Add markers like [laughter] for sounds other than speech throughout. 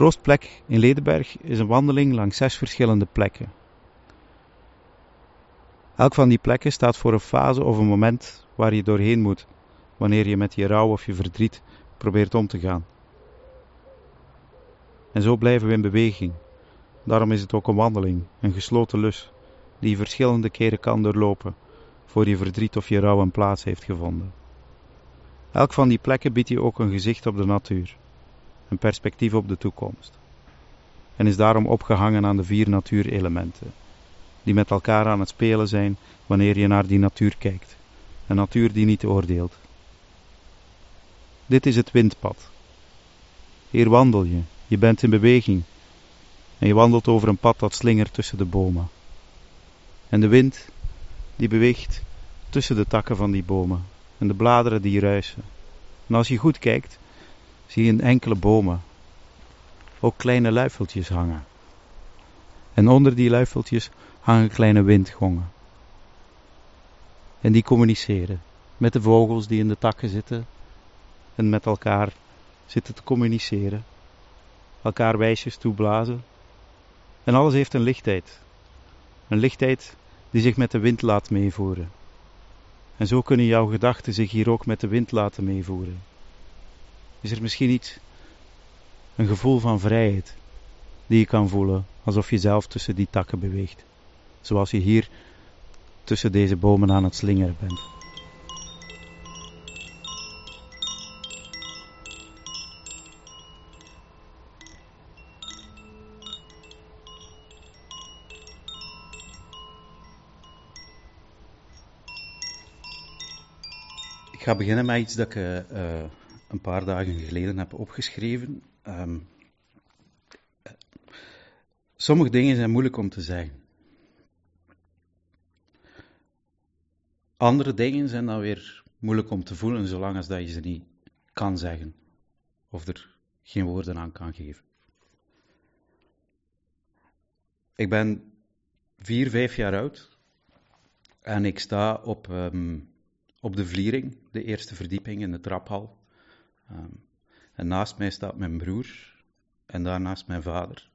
troostplek in Ledenberg is een wandeling langs zes verschillende plekken. Elk van die plekken staat voor een fase of een moment waar je doorheen moet wanneer je met je rouw of je verdriet probeert om te gaan. En zo blijven we in beweging. Daarom is het ook een wandeling, een gesloten lus, die je verschillende keren kan doorlopen voor je verdriet of je rouw een plaats heeft gevonden. Elk van die plekken biedt je ook een gezicht op de natuur, een perspectief op de toekomst, en is daarom opgehangen aan de vier natuurelementen, die met elkaar aan het spelen zijn wanneer je naar die natuur kijkt, een natuur die niet oordeelt. Dit is het windpad. Hier wandel je, je bent in beweging, en je wandelt over een pad dat slingert tussen de bomen. En de wind, die beweegt tussen de takken van die bomen en de bladeren die ruisen. En als je goed kijkt, zie je enkele bomen ook kleine luifeltjes hangen. En onder die luifeltjes hangen kleine windgongen. En die communiceren met de vogels die in de takken zitten en met elkaar zitten te communiceren. Elkaar wijsjes toeblazen. En alles heeft een lichtheid. Een lichtheid die zich met de wind laat meevoeren. En zo kunnen jouw gedachten zich hier ook met de wind laten meevoeren. Is er misschien iets, een gevoel van vrijheid, die je kan voelen, alsof je zelf tussen die takken beweegt, zoals je hier tussen deze bomen aan het slingeren bent. Ik ga beginnen met iets dat ik uh, een paar dagen geleden heb opgeschreven. Um, sommige dingen zijn moeilijk om te zeggen. Andere dingen zijn dan weer moeilijk om te voelen, zolang als dat je ze niet kan zeggen. Of er geen woorden aan kan geven. Ik ben vier, vijf jaar oud. En ik sta op um, op de vliering, de eerste verdieping in de traphal. Um, en naast mij staat mijn broer en daarnaast mijn vader.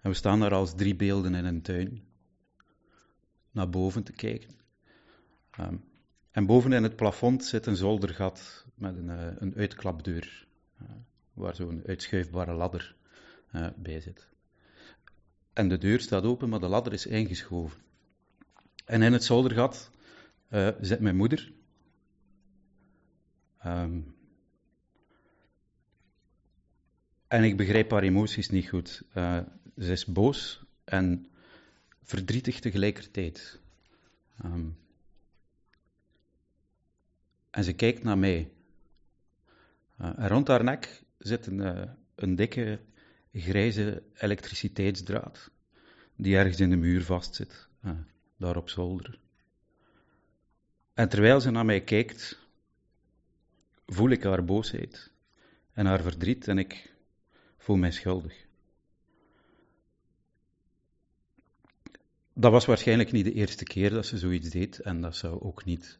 En we staan daar als drie beelden in een tuin, naar boven te kijken. Um, en boven in het plafond zit een zoldergat met een, uh, een uitklapdeur, uh, waar zo'n uitschuifbare ladder uh, bij zit. En de deur staat open, maar de ladder is ingeschoven. En in het zoldergat zit mijn moeder. Um, en ik begrijp haar emoties niet goed. Uh, ze is boos en verdrietig tegelijkertijd. Um, en ze kijkt naar mij. En rond haar nek zit een, uh, een dikke grijze elektriciteitsdraad, die ergens in de muur vastzit, daar op zolder. En terwijl ze naar mij kijkt, voel ik haar boosheid en haar verdriet en ik voel mij schuldig. Dat was waarschijnlijk niet de eerste keer dat ze zoiets deed en dat zou ook niet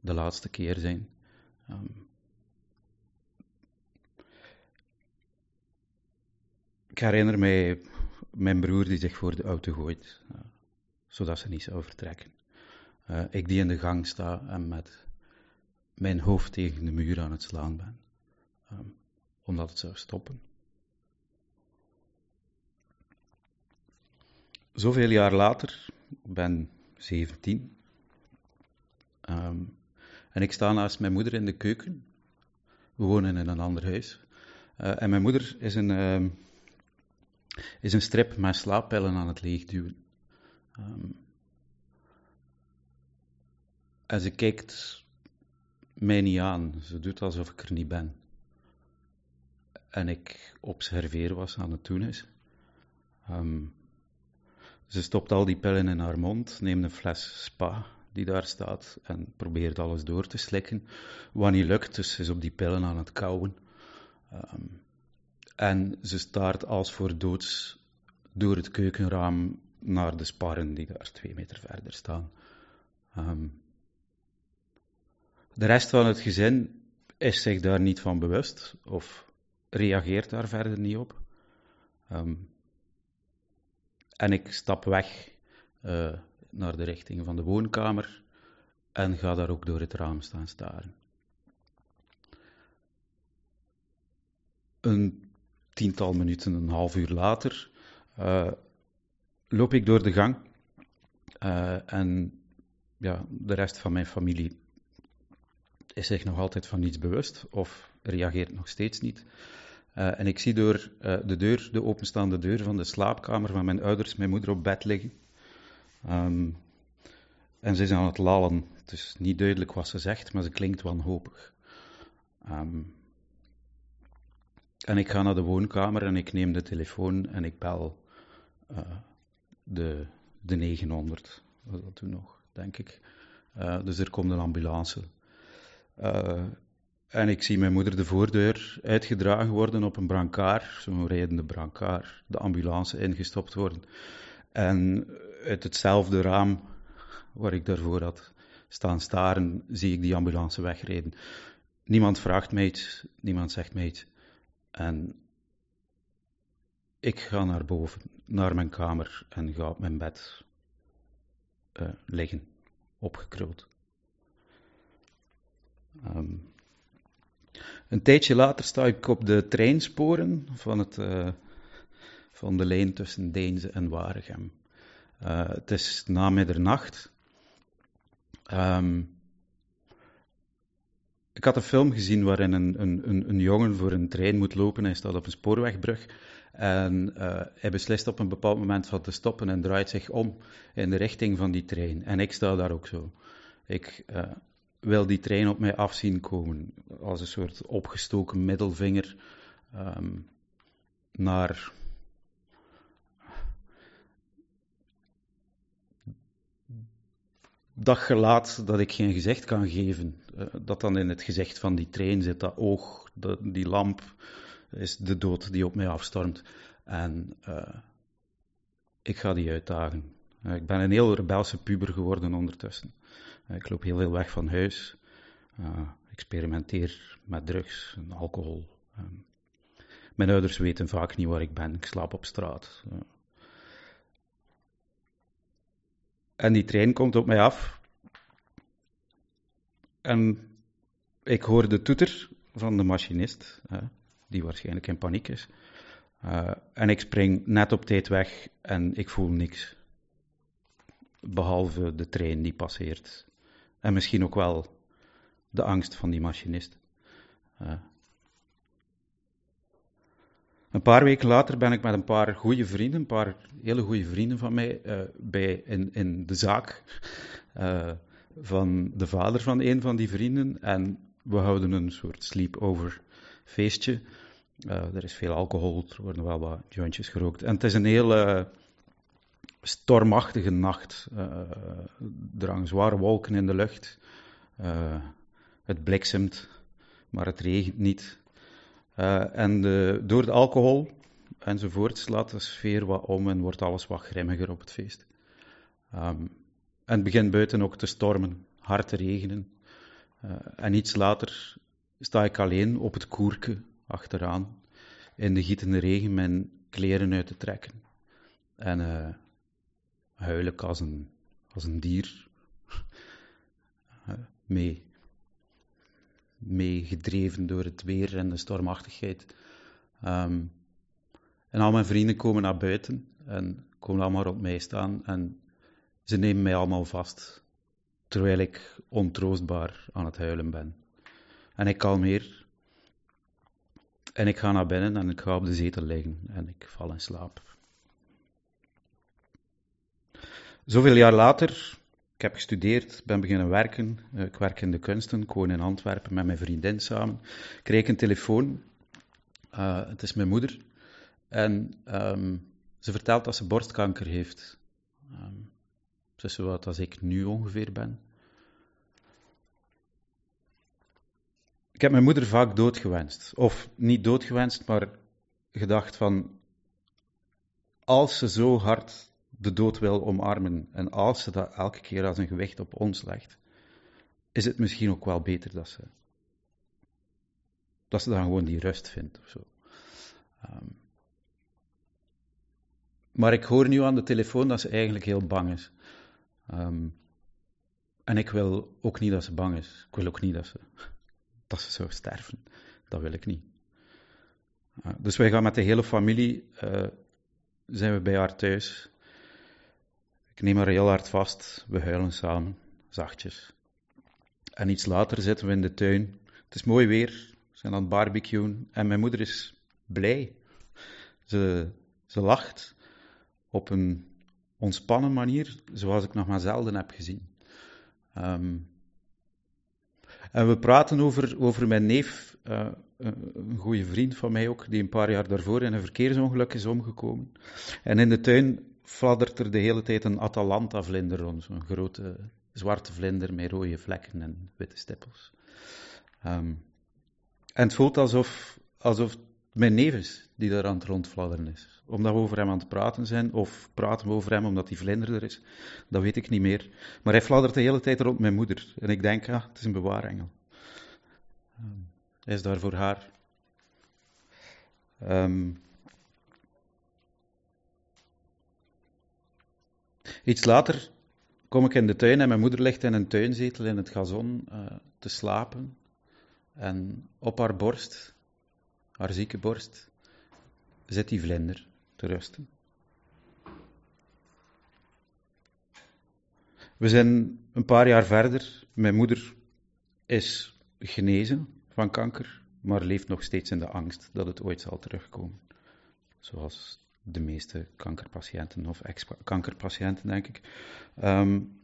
de laatste keer zijn. Um, ik herinner mij mijn broer die zich voor de auto gooit, uh, zodat ze niet zou vertrekken. Uh, ik die in de gang sta en met mijn hoofd tegen de muur aan het slaan ben, um, omdat het zou stoppen. Zoveel jaar later, ik ben 17, um, en ik sta naast mijn moeder in de keuken. We wonen in een ander huis. Uh, en mijn moeder is een, uh, is een strip met slaappillen aan het leegduwen. Um, en ze kijkt mij niet aan. Ze doet alsof ik er niet ben. En ik observeer wat ze aan het doen is. Um, ze stopt al die pillen in haar mond, neemt een fles spa die daar staat en probeert alles door te slikken. Wat niet lukt, dus ze is op die pillen aan het kauwen. Um, en ze staart als voor doods door het keukenraam naar de sparren die daar twee meter verder staan. Um, de rest van het gezin is zich daar niet van bewust of reageert daar verder niet op. Ehm, en ik stap weg uh, naar de richting van de woonkamer en ga daar ook door het raam staan staren. Een tiental minuten, een half uur later, uh, loop ik door de gang uh, en ja, de rest van mijn familie is zich nog altijd van niets bewust of reageert nog steeds niet. Uh, en ik zie door uh, de deur, de openstaande deur van de slaapkamer van mijn ouders, mijn moeder op bed liggen. Um, en ze is aan het lallen. Het is niet duidelijk wat ze zegt, maar ze klinkt wanhopig. Um, en ik ga naar de woonkamer en ik neem de telefoon en ik bel uh, de, de 900. Was dat toen nog, denk ik. dus er komt een ambulance. En ik zie mijn moeder de voordeur uitgedragen worden op een brancard, zo'n rijdende brancard, de ambulance ingestopt worden. En uit hetzelfde raam waar ik daarvoor had staan staren, zie ik die ambulance wegrijden. Niemand vraagt mij iets, niemand zegt mij iets. En ik ga naar boven, naar mijn kamer en ga op mijn bed uh, liggen, opgekruld. Um, een tijdje later sta ik op de treinsporen van, het, uh, van de lijn tussen Deense en Waregem. Uh, het is na middernacht. Um, ik had een film gezien waarin een, een, een, jongen voor een trein moet lopen. Hij staat op een spoorwegbrug. En uh, hij beslist op een bepaald moment van te stoppen en draait zich om in de richting van die trein. En ik sta daar ook zo. Ik wil die trein op mij af zien komen. Als een soort opgestoken middelvinger um, naar. Dat gelaat dat ik geen gezicht kan geven, uh, dat dan in het gezicht van die trein zit, dat oog, de, die lamp, is de dood die op mij afstormt. En uh, ik ga die uitdagen. Uh, ik ben een heel rebelse puber geworden ondertussen. Ik loop heel veel weg van huis. Uh, experimenteer met drugs en alcohol. Um, mijn ouders weten vaak niet waar ik ben. Ik slaap op straat. En die trein komt op mij af. En ik hoor de toeter van de machinist, die waarschijnlijk in paniek is. en ik spring net op tijd weg en ik voel niks. Behalve de trein die passeert. En misschien ook wel de angst van die machinist. Uh. Een paar weken later ben ik met een paar goede vrienden, een paar hele goede vrienden van mij, uh, bij, in, in de zaak uh, van de vader van een van die vrienden. En we houden een soort sleepover feestje. er is veel alcohol, er worden wel wat jointjes gerookt. En het is een hele stormachtige nacht. er hangen zware wolken in de lucht. Het bliksemt, maar het regent niet. En de, door de alcohol enzovoort slaat de sfeer wat om en wordt alles wat grimmiger op het feest. Um, en het begint buiten ook te stormen, hard te regenen. En iets later sta ik alleen op het koerke achteraan, in de gietende regen mijn kleren uit te trekken. En uh, huil ik als een, als een dier mee meegedreven door het weer en de stormachtigheid. Um, en al mijn vrienden komen naar buiten en komen allemaal op mij staan en ze nemen mij allemaal vast, terwijl ik ontroostbaar aan het huilen ben. En ik kalmeer en ik ga naar binnen en ik ga op de zetel liggen en ik val in slaap. Zoveel jaar later ik heb gestudeerd, ben beginnen werken. Uh, ik werk in de kunsten, ik woon in Antwerpen met mijn vriendin samen. Ik kreeg een telefoon. Uh, het is mijn moeder. En um, ze vertelt dat ze borstkanker heeft. Um, wat als ik nu ongeveer ben. Ik heb mijn moeder vaak doodgewenst. Of niet doodgewenst, maar gedacht van... Als ze zo hard de dood wil omarmen. En als ze dat elke keer als een gewicht op ons legt, is het misschien ook wel beter dat ze, dat ze dan gewoon die rust vindt of. Ehm, maar ik hoor nu aan de telefoon dat ze eigenlijk heel bang is. Ehm, en ik wil ook niet dat ze bang is. Ik wil ook niet dat ze, dat ze zou sterven. Dat wil ik niet. Uh, dus wij gaan met de hele familie, uh, zijn we bij haar thuis. Ik neem haar heel hard vast. We huilen samen, zachtjes. En iets later zitten we in de tuin. Het is mooi weer. We zijn aan het barbecuen. En mijn moeder is blij. Ze, ze lacht op een ontspannen manier, zoals ik nog maar zelden heb gezien. Um, en we praten over, over mijn neef, uh, een goede vriend van mij ook, die een paar jaar daarvoor in een verkeersongeluk is omgekomen. En in de tuin fladdert er de hele tijd een Atalanta-vlinder rond, zo'n grote zwarte vlinder met rode vlekken en witte stippels. Um, en het voelt alsof, alsof mijn neef is die daar aan het rondfladderen is. Omdat we over hem aan het praten zijn, of praten we over hem omdat die vlinder er is, dat weet ik niet meer. Maar hij fladdert de hele tijd rond mijn moeder. En ik denk, ja, het is een bewaarengel. Um, hij is daar voor haar. Um, iets later kom ik in de tuin en mijn moeder ligt in een tuinzetel in het gazon uh, te slapen. En op haar borst, haar zieke borst, zit die vlinder te rusten. We zijn een paar jaar verder. Mijn moeder is genezen van kanker, maar leeft nog steeds in de angst dat het ooit zal terugkomen. Zoals de meeste kankerpatiënten of ex-kankerpatiënten, denk ik. Um,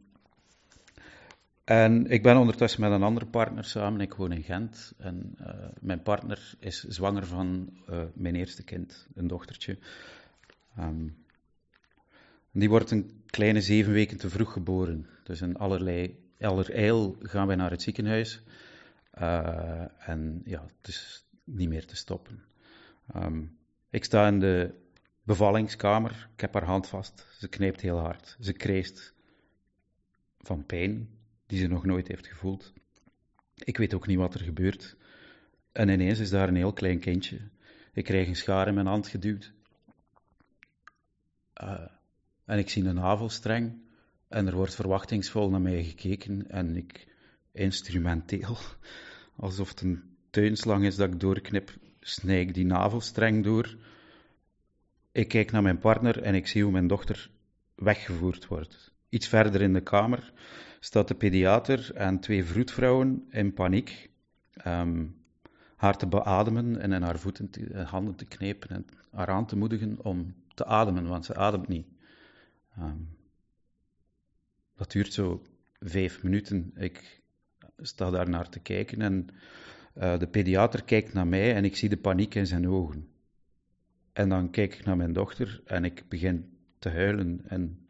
en ik ben ondertussen met een andere partner samen. Ik woon in Gent. En uh, mijn partner is zwanger van uh, mijn eerste kind, een dochtertje. Um, die wordt een kleine zeven weken te vroeg geboren. Dus in allerlei, allerijl gaan wij naar het ziekenhuis. Uh, en ja, het is niet meer te stoppen. Um, ik sta in de bevallingskamer. Ik heb haar hand vast. Ze knijpt heel hard. Ze kreest van pijn die ze nog nooit heeft gevoeld. Ik weet ook niet wat er gebeurt. En ineens is daar een heel klein kindje. Ik krijg een schaar in mijn hand geduwd. Uh, en ik zie een navelstreng. En er wordt verwachtingsvol naar mij gekeken. En ik instrumenteel, [laughs] alsof het een tuinslang is dat ik doorknip, snij ik die navelstreng door. Ik kijk naar mijn partner en ik zie hoe mijn dochter weggevoerd wordt. Iets verder in de kamer staat de pediater en twee vroedvrouwen in paniek. Um, haar te beademen en in haar voeten te, eh, handen te knepen en haar aan te moedigen om te ademen, want ze ademt niet. Um, dat duurt zo vijf minuten. Ik sta daar naar te kijken en uh, de pediater kijkt naar mij en ik zie de paniek in zijn ogen. En dan kijk ik naar mijn dochter en ik begin te huilen en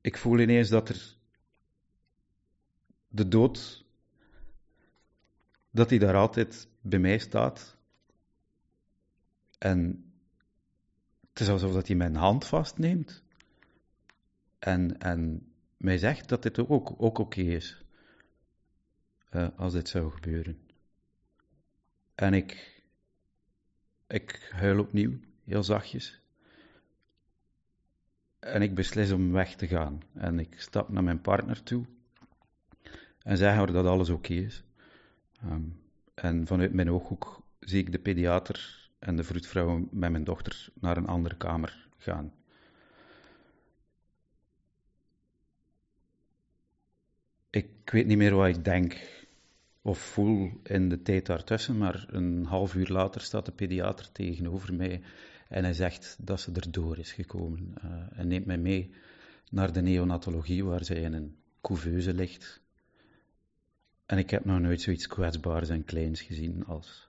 ik voel ineens dat er de dood, dat hij daar altijd bij mij staat. En het is alsof dat hij mijn hand vastneemt. En, en mij zegt dat dit ook, ook oké is. Uh, als dit zou gebeuren. En ik, ik huil opnieuw, heel zachtjes. En ik beslis om weg te gaan. En ik stap naar mijn partner toe en zeg haar dat alles oké is. Um, en vanuit mijn ooghoek zie ik de pediater en de vroedvrouw met mijn dochter naar een andere kamer gaan. Ik weet niet meer wat ik denk of voel in de tijd daartussen, maar een half uur later staat de pediater tegenover mij en hij zegt dat ze erdoor is gekomen. Uh, en neemt mij mee naar de neonatologie, waar zij in een couveuse ligt. En ik heb nog nooit zoiets kwetsbaars en kleins gezien als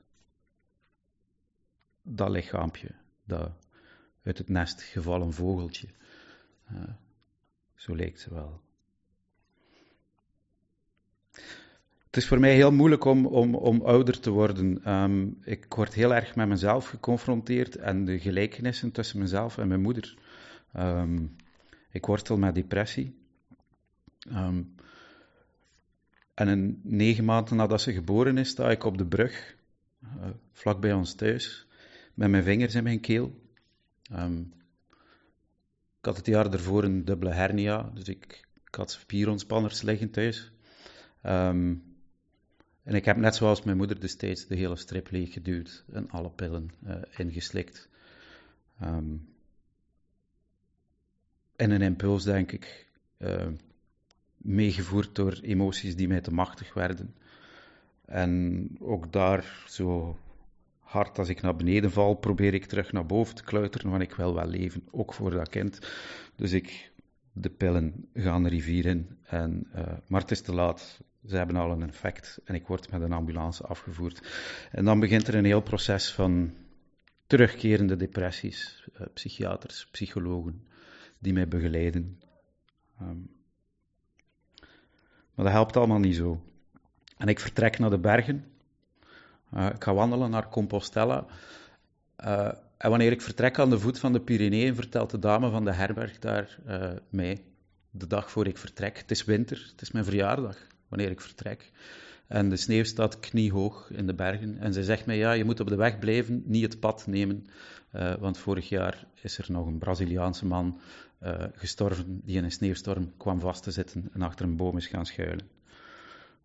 dat lichaampje, dat uit het nest gevallen vogeltje. Uh, zo leek ze wel. Het is voor mij heel moeilijk om, om, om ouder te worden. Um, ik word heel erg met mezelf geconfronteerd en de gelijkenissen tussen mezelf en mijn moeder. Um, ik worstel met depressie. Um, en een negen maanden nadat ze geboren is, sta ik op de brug uh, vlak bij ons thuis, met mijn vingers in mijn keel. Ik had het jaar ervoor een dubbele hernia, dus ik, ik had spierontspanners liggen thuis. En ik heb net zoals mijn moeder destijds de hele strip leeggeduwd en alle pillen uh, ingeslikt. Um, en een impuls, denk ik, uh, meegevoerd door emoties die mij te machtig werden. En ook daar, zo hard als ik naar beneden val, probeer ik terug naar boven te kluiteren, want ik wil wel leven, ook voor dat kind. Dus ik, de pillen gaan de rivier in. En, uh, maar het is te laat. Ze hebben al een effect en ik word met een ambulance afgevoerd. En dan begint er een heel proces van terugkerende depressies, uh, psychiaters, psychologen die mij begeleiden. Um, maar dat helpt allemaal niet zo. En ik vertrek naar de bergen. Uh, ik ga wandelen naar Compostela. Uh, en wanneer ik vertrek aan de voet van de Pyreneeën, vertelt de dame van de herberg daar mij, de dag voor ik vertrek. Het is winter, het is mijn verjaardag wanneer ik vertrek. En de sneeuw staat kniehoog in de bergen. En zij zegt mij, ja, je moet op de weg blijven, niet het pad nemen. Uh, want vorig jaar is er nog een Braziliaanse man uh, gestorven die in een sneeuwstorm kwam vast te zitten en achter een boom is gaan schuilen.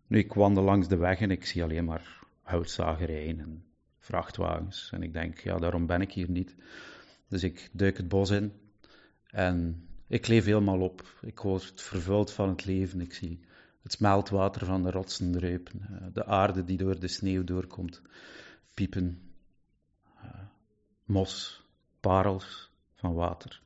Nu, ik wandel langs de weg en ik zie alleen maar houtzagerijen en vrachtwagens. En ik denk, ja, daarom ben ik hier niet. Dus ik duik het bos in en ik leef helemaal op. Ik word vervuld van het leven. Ik zie het smeltwater van de rotsen druipen, eh, de aarde die door de sneeuw doorkomt, piepen, eh, mos, parels van water.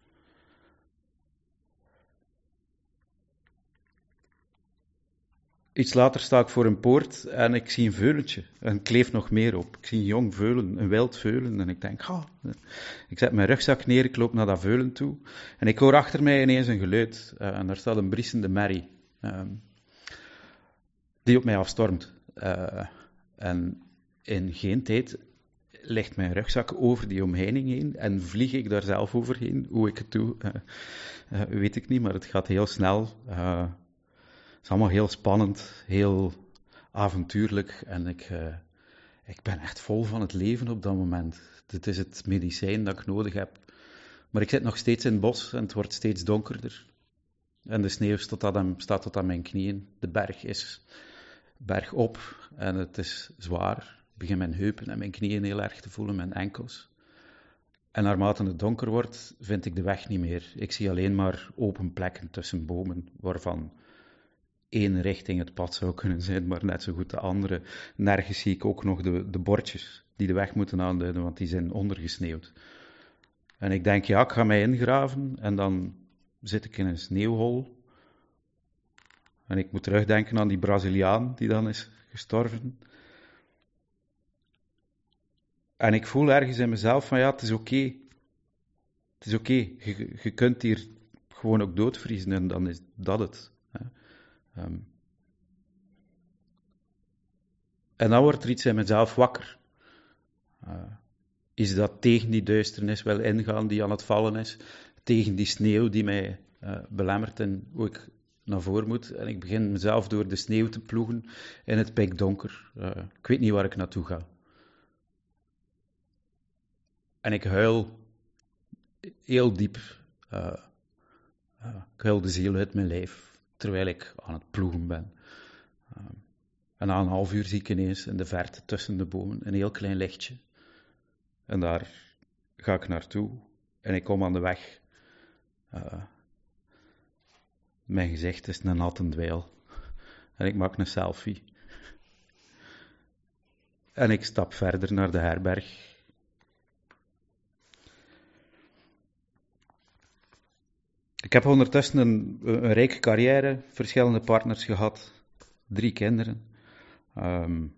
Iets later sta ik voor een poort en ik zie een veulentje. En kleeft nog meer op. Ik zie een jong veulen, een wild veulen. En ik denk, ah. Ik zet mijn rugzak neer, ik loop naar dat veulen toe. En ik hoor achter mij ineens een geluid. Uh, en daar staat een briesende merrie. Um, die op mij afstormt. Uh, en in geen tijd ligt mijn rugzak over die omheining heen en vlieg ik daar zelf overheen. Hoe ik het doe, uh, uh, weet ik niet, maar het gaat heel snel. het is allemaal heel spannend, heel avontuurlijk en ik, ik ben echt vol van het leven op dat moment. Dit is het medicijn dat ik nodig heb. Maar ik zit nog steeds in het bos en het wordt steeds donkerder. En de sneeuw staat tot staat tot aan mijn knieën. De berg is bergop en het is zwaar. Ik begin mijn heupen en mijn knieën heel erg te voelen, mijn enkels. En naarmate het donker wordt, vind ik de weg niet meer. Ik zie alleen maar open plekken tussen bomen, waarvan één richting het pad zou kunnen zijn, maar net zo goed de andere. Nergens zie ik ook nog de, de bordjes die de weg moeten aanduiden, want die zijn ondergesneeuwd. En ik denk, ja, ik ga mij ingraven en dan zit ik in een sneeuwhol en ik moet terugdenken aan die Braziliaan die dan is gestorven. En ik voel ergens in mezelf van ja, het is oké. Het is oké. Je, je, kunt hier gewoon ook doodvriezen en dan is dat het. Um. En dan wordt er iets in mezelf wakker. Uh, is dat tegen die duisternis wel ingaan die aan het vallen is? Tegen die sneeuw die mij uh, belemmert en hoe ik naar voren moet. En ik begin mezelf door de sneeuw te ploegen in het pikdonker. Uh, ik weet niet waar ik naartoe ga. En ik huil heel diep. Uh, uh, ik huil de ziel uit mijn lijf terwijl ik aan het ploegen ben. en na een half uur zie ik ineens in de verte tussen de bomen een heel klein lichtje. En daar ga ik naartoe en ik kom aan de weg. Mijn gezicht is een natte dweil. En ik maak een selfie. En ik stap verder naar de herberg. Ik heb ondertussen een, een rijke carrière, verschillende partners gehad, drie kinderen. Um,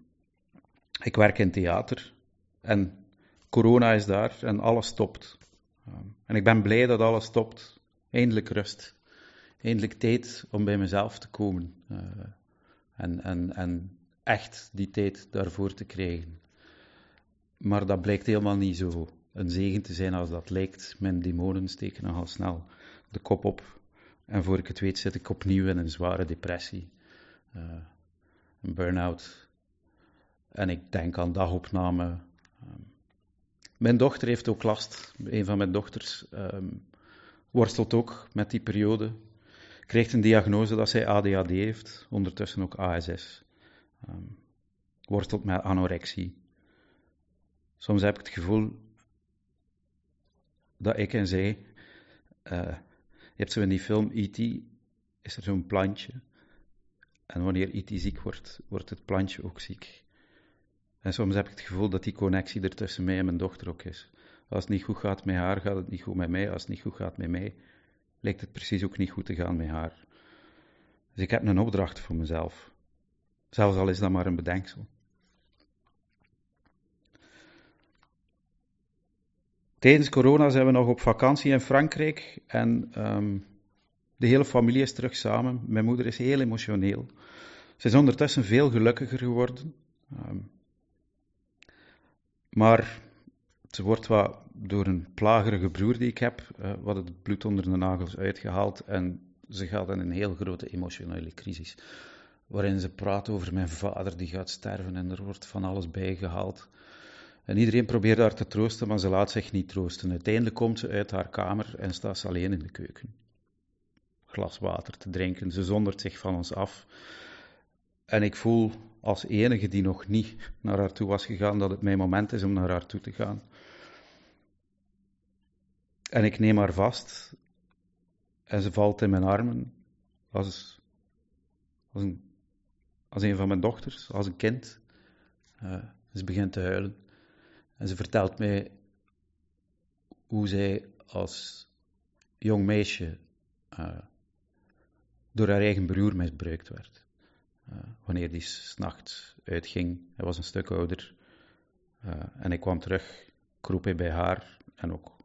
ik werk in theater en corona is daar en alles stopt. Um, en ik ben blij dat alles stopt. Eindelijk rust eindelijk tijd om bij mezelf te komen. Uh, en, en, en echt die tijd daarvoor te krijgen. Maar dat blijkt helemaal niet zo een zegen te zijn als dat lijkt. Mijn demonen steken nogal snel de kop op. En voor ik het weet zit ik opnieuw in een zware depressie. Uh, een burn-out. En ik denk aan dagopname. Ehm, mijn dochter heeft ook last. Een van mijn dochters um, worstelt ook met die periode. Krijgt een diagnose dat zij ADHD heeft, ondertussen ook ASS. Um, worstelt met anorexie. Soms heb ik het gevoel dat ik en zij. Uh, je hebt zo in die film E.T. is er zo'n plantje. En wanneer E.T. ziek wordt, wordt het plantje ook ziek. En soms heb ik het gevoel dat die connectie er tussen mij en mijn dochter ook is. Als het niet goed gaat met haar, gaat het niet goed met mij. Als het niet goed gaat met mij, lijkt het precies ook niet goed te gaan met haar. Dus ik heb een opdracht voor mezelf. Zelfs al is dat maar een bedenksel. Tijdens corona zijn we nog op vakantie in Frankrijk en um, de hele familie is terug samen. Mijn moeder is heel emotioneel. Ze is ondertussen veel gelukkiger geworden. Um, maar ze wordt wat door een plagerige broer die ik heb, uh, wat het bloed onder de nagels uitgehaald. En ze gaat in een heel grote emotionele crisis. Waarin ze praat over mijn vader die gaat sterven en er wordt van alles bijgehaald. En iedereen probeert haar te troosten, maar ze laat zich niet troosten. Uiteindelijk komt ze uit haar kamer en staat ze alleen in de keuken. Glas water te drinken. Ze zondert zich van ons af. En ik voel als enige die nog niet naar haar toe was gegaan dat het mijn moment is om naar haar toe te gaan. En ik neem haar vast en ze valt in mijn armen als, als, een, als een van mijn dochters, als een kind. Uh, ze begint te huilen. En ze vertelt mij hoe zij als jong meisje uh, door haar eigen broer misbruikt werd. Uh, wanneer die s'nachts uitging, hij was een stuk ouder. En ik kwam terug, kroep hij bij haar en ook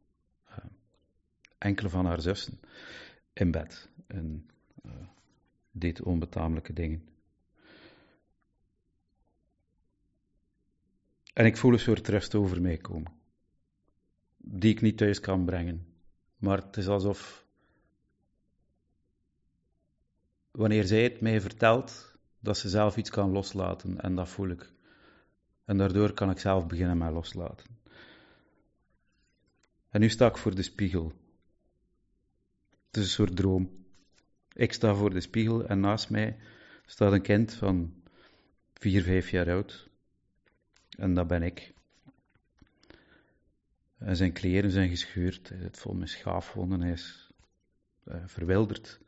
enkele van haar zussen in bed. En deed onbetamelijke dingen. En ik voel een soort rust over mij komen, die ik niet thuis kan brengen. Maar het is alsof, wanneer zij het mij vertelt, dat ze zelf iets kan loslaten. En dat voel ik. En daardoor kan ik zelf beginnen met loslaten. En nu sta ik voor de spiegel. Het is een soort droom. Ik sta voor de spiegel en naast mij staat een kind van vier, vijf jaar oud. En dat ben ik. En zijn kleren zijn gescheurd, hij zit vol met schaafwonden, hij is uh, verwilderd.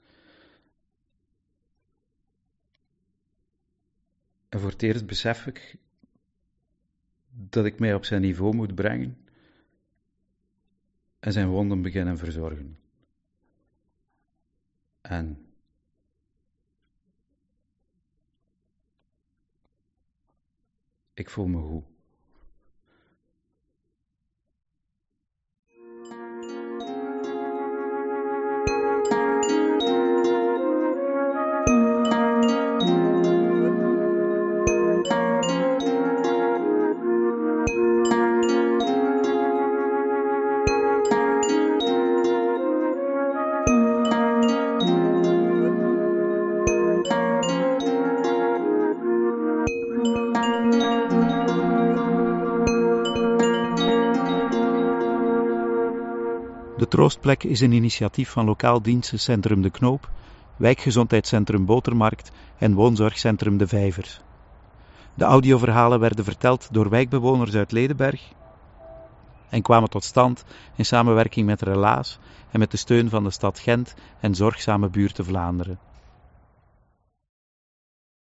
En voor het eerst besef ik dat ik mij op zijn niveau moet brengen en zijn wonden beginnen verzorgen. En Ik voel me goed. Troostplek is een initiatief van lokaal dienstencentrum De Knoop, wijkgezondheidscentrum Botermarkt en woonzorgcentrum De Vijvers. De audioverhalen werden verteld door wijkbewoners uit Ledenberg en kwamen tot stand in samenwerking met Relaas en met de steun van de stad Gent en Zorgzame Buurten Vlaanderen.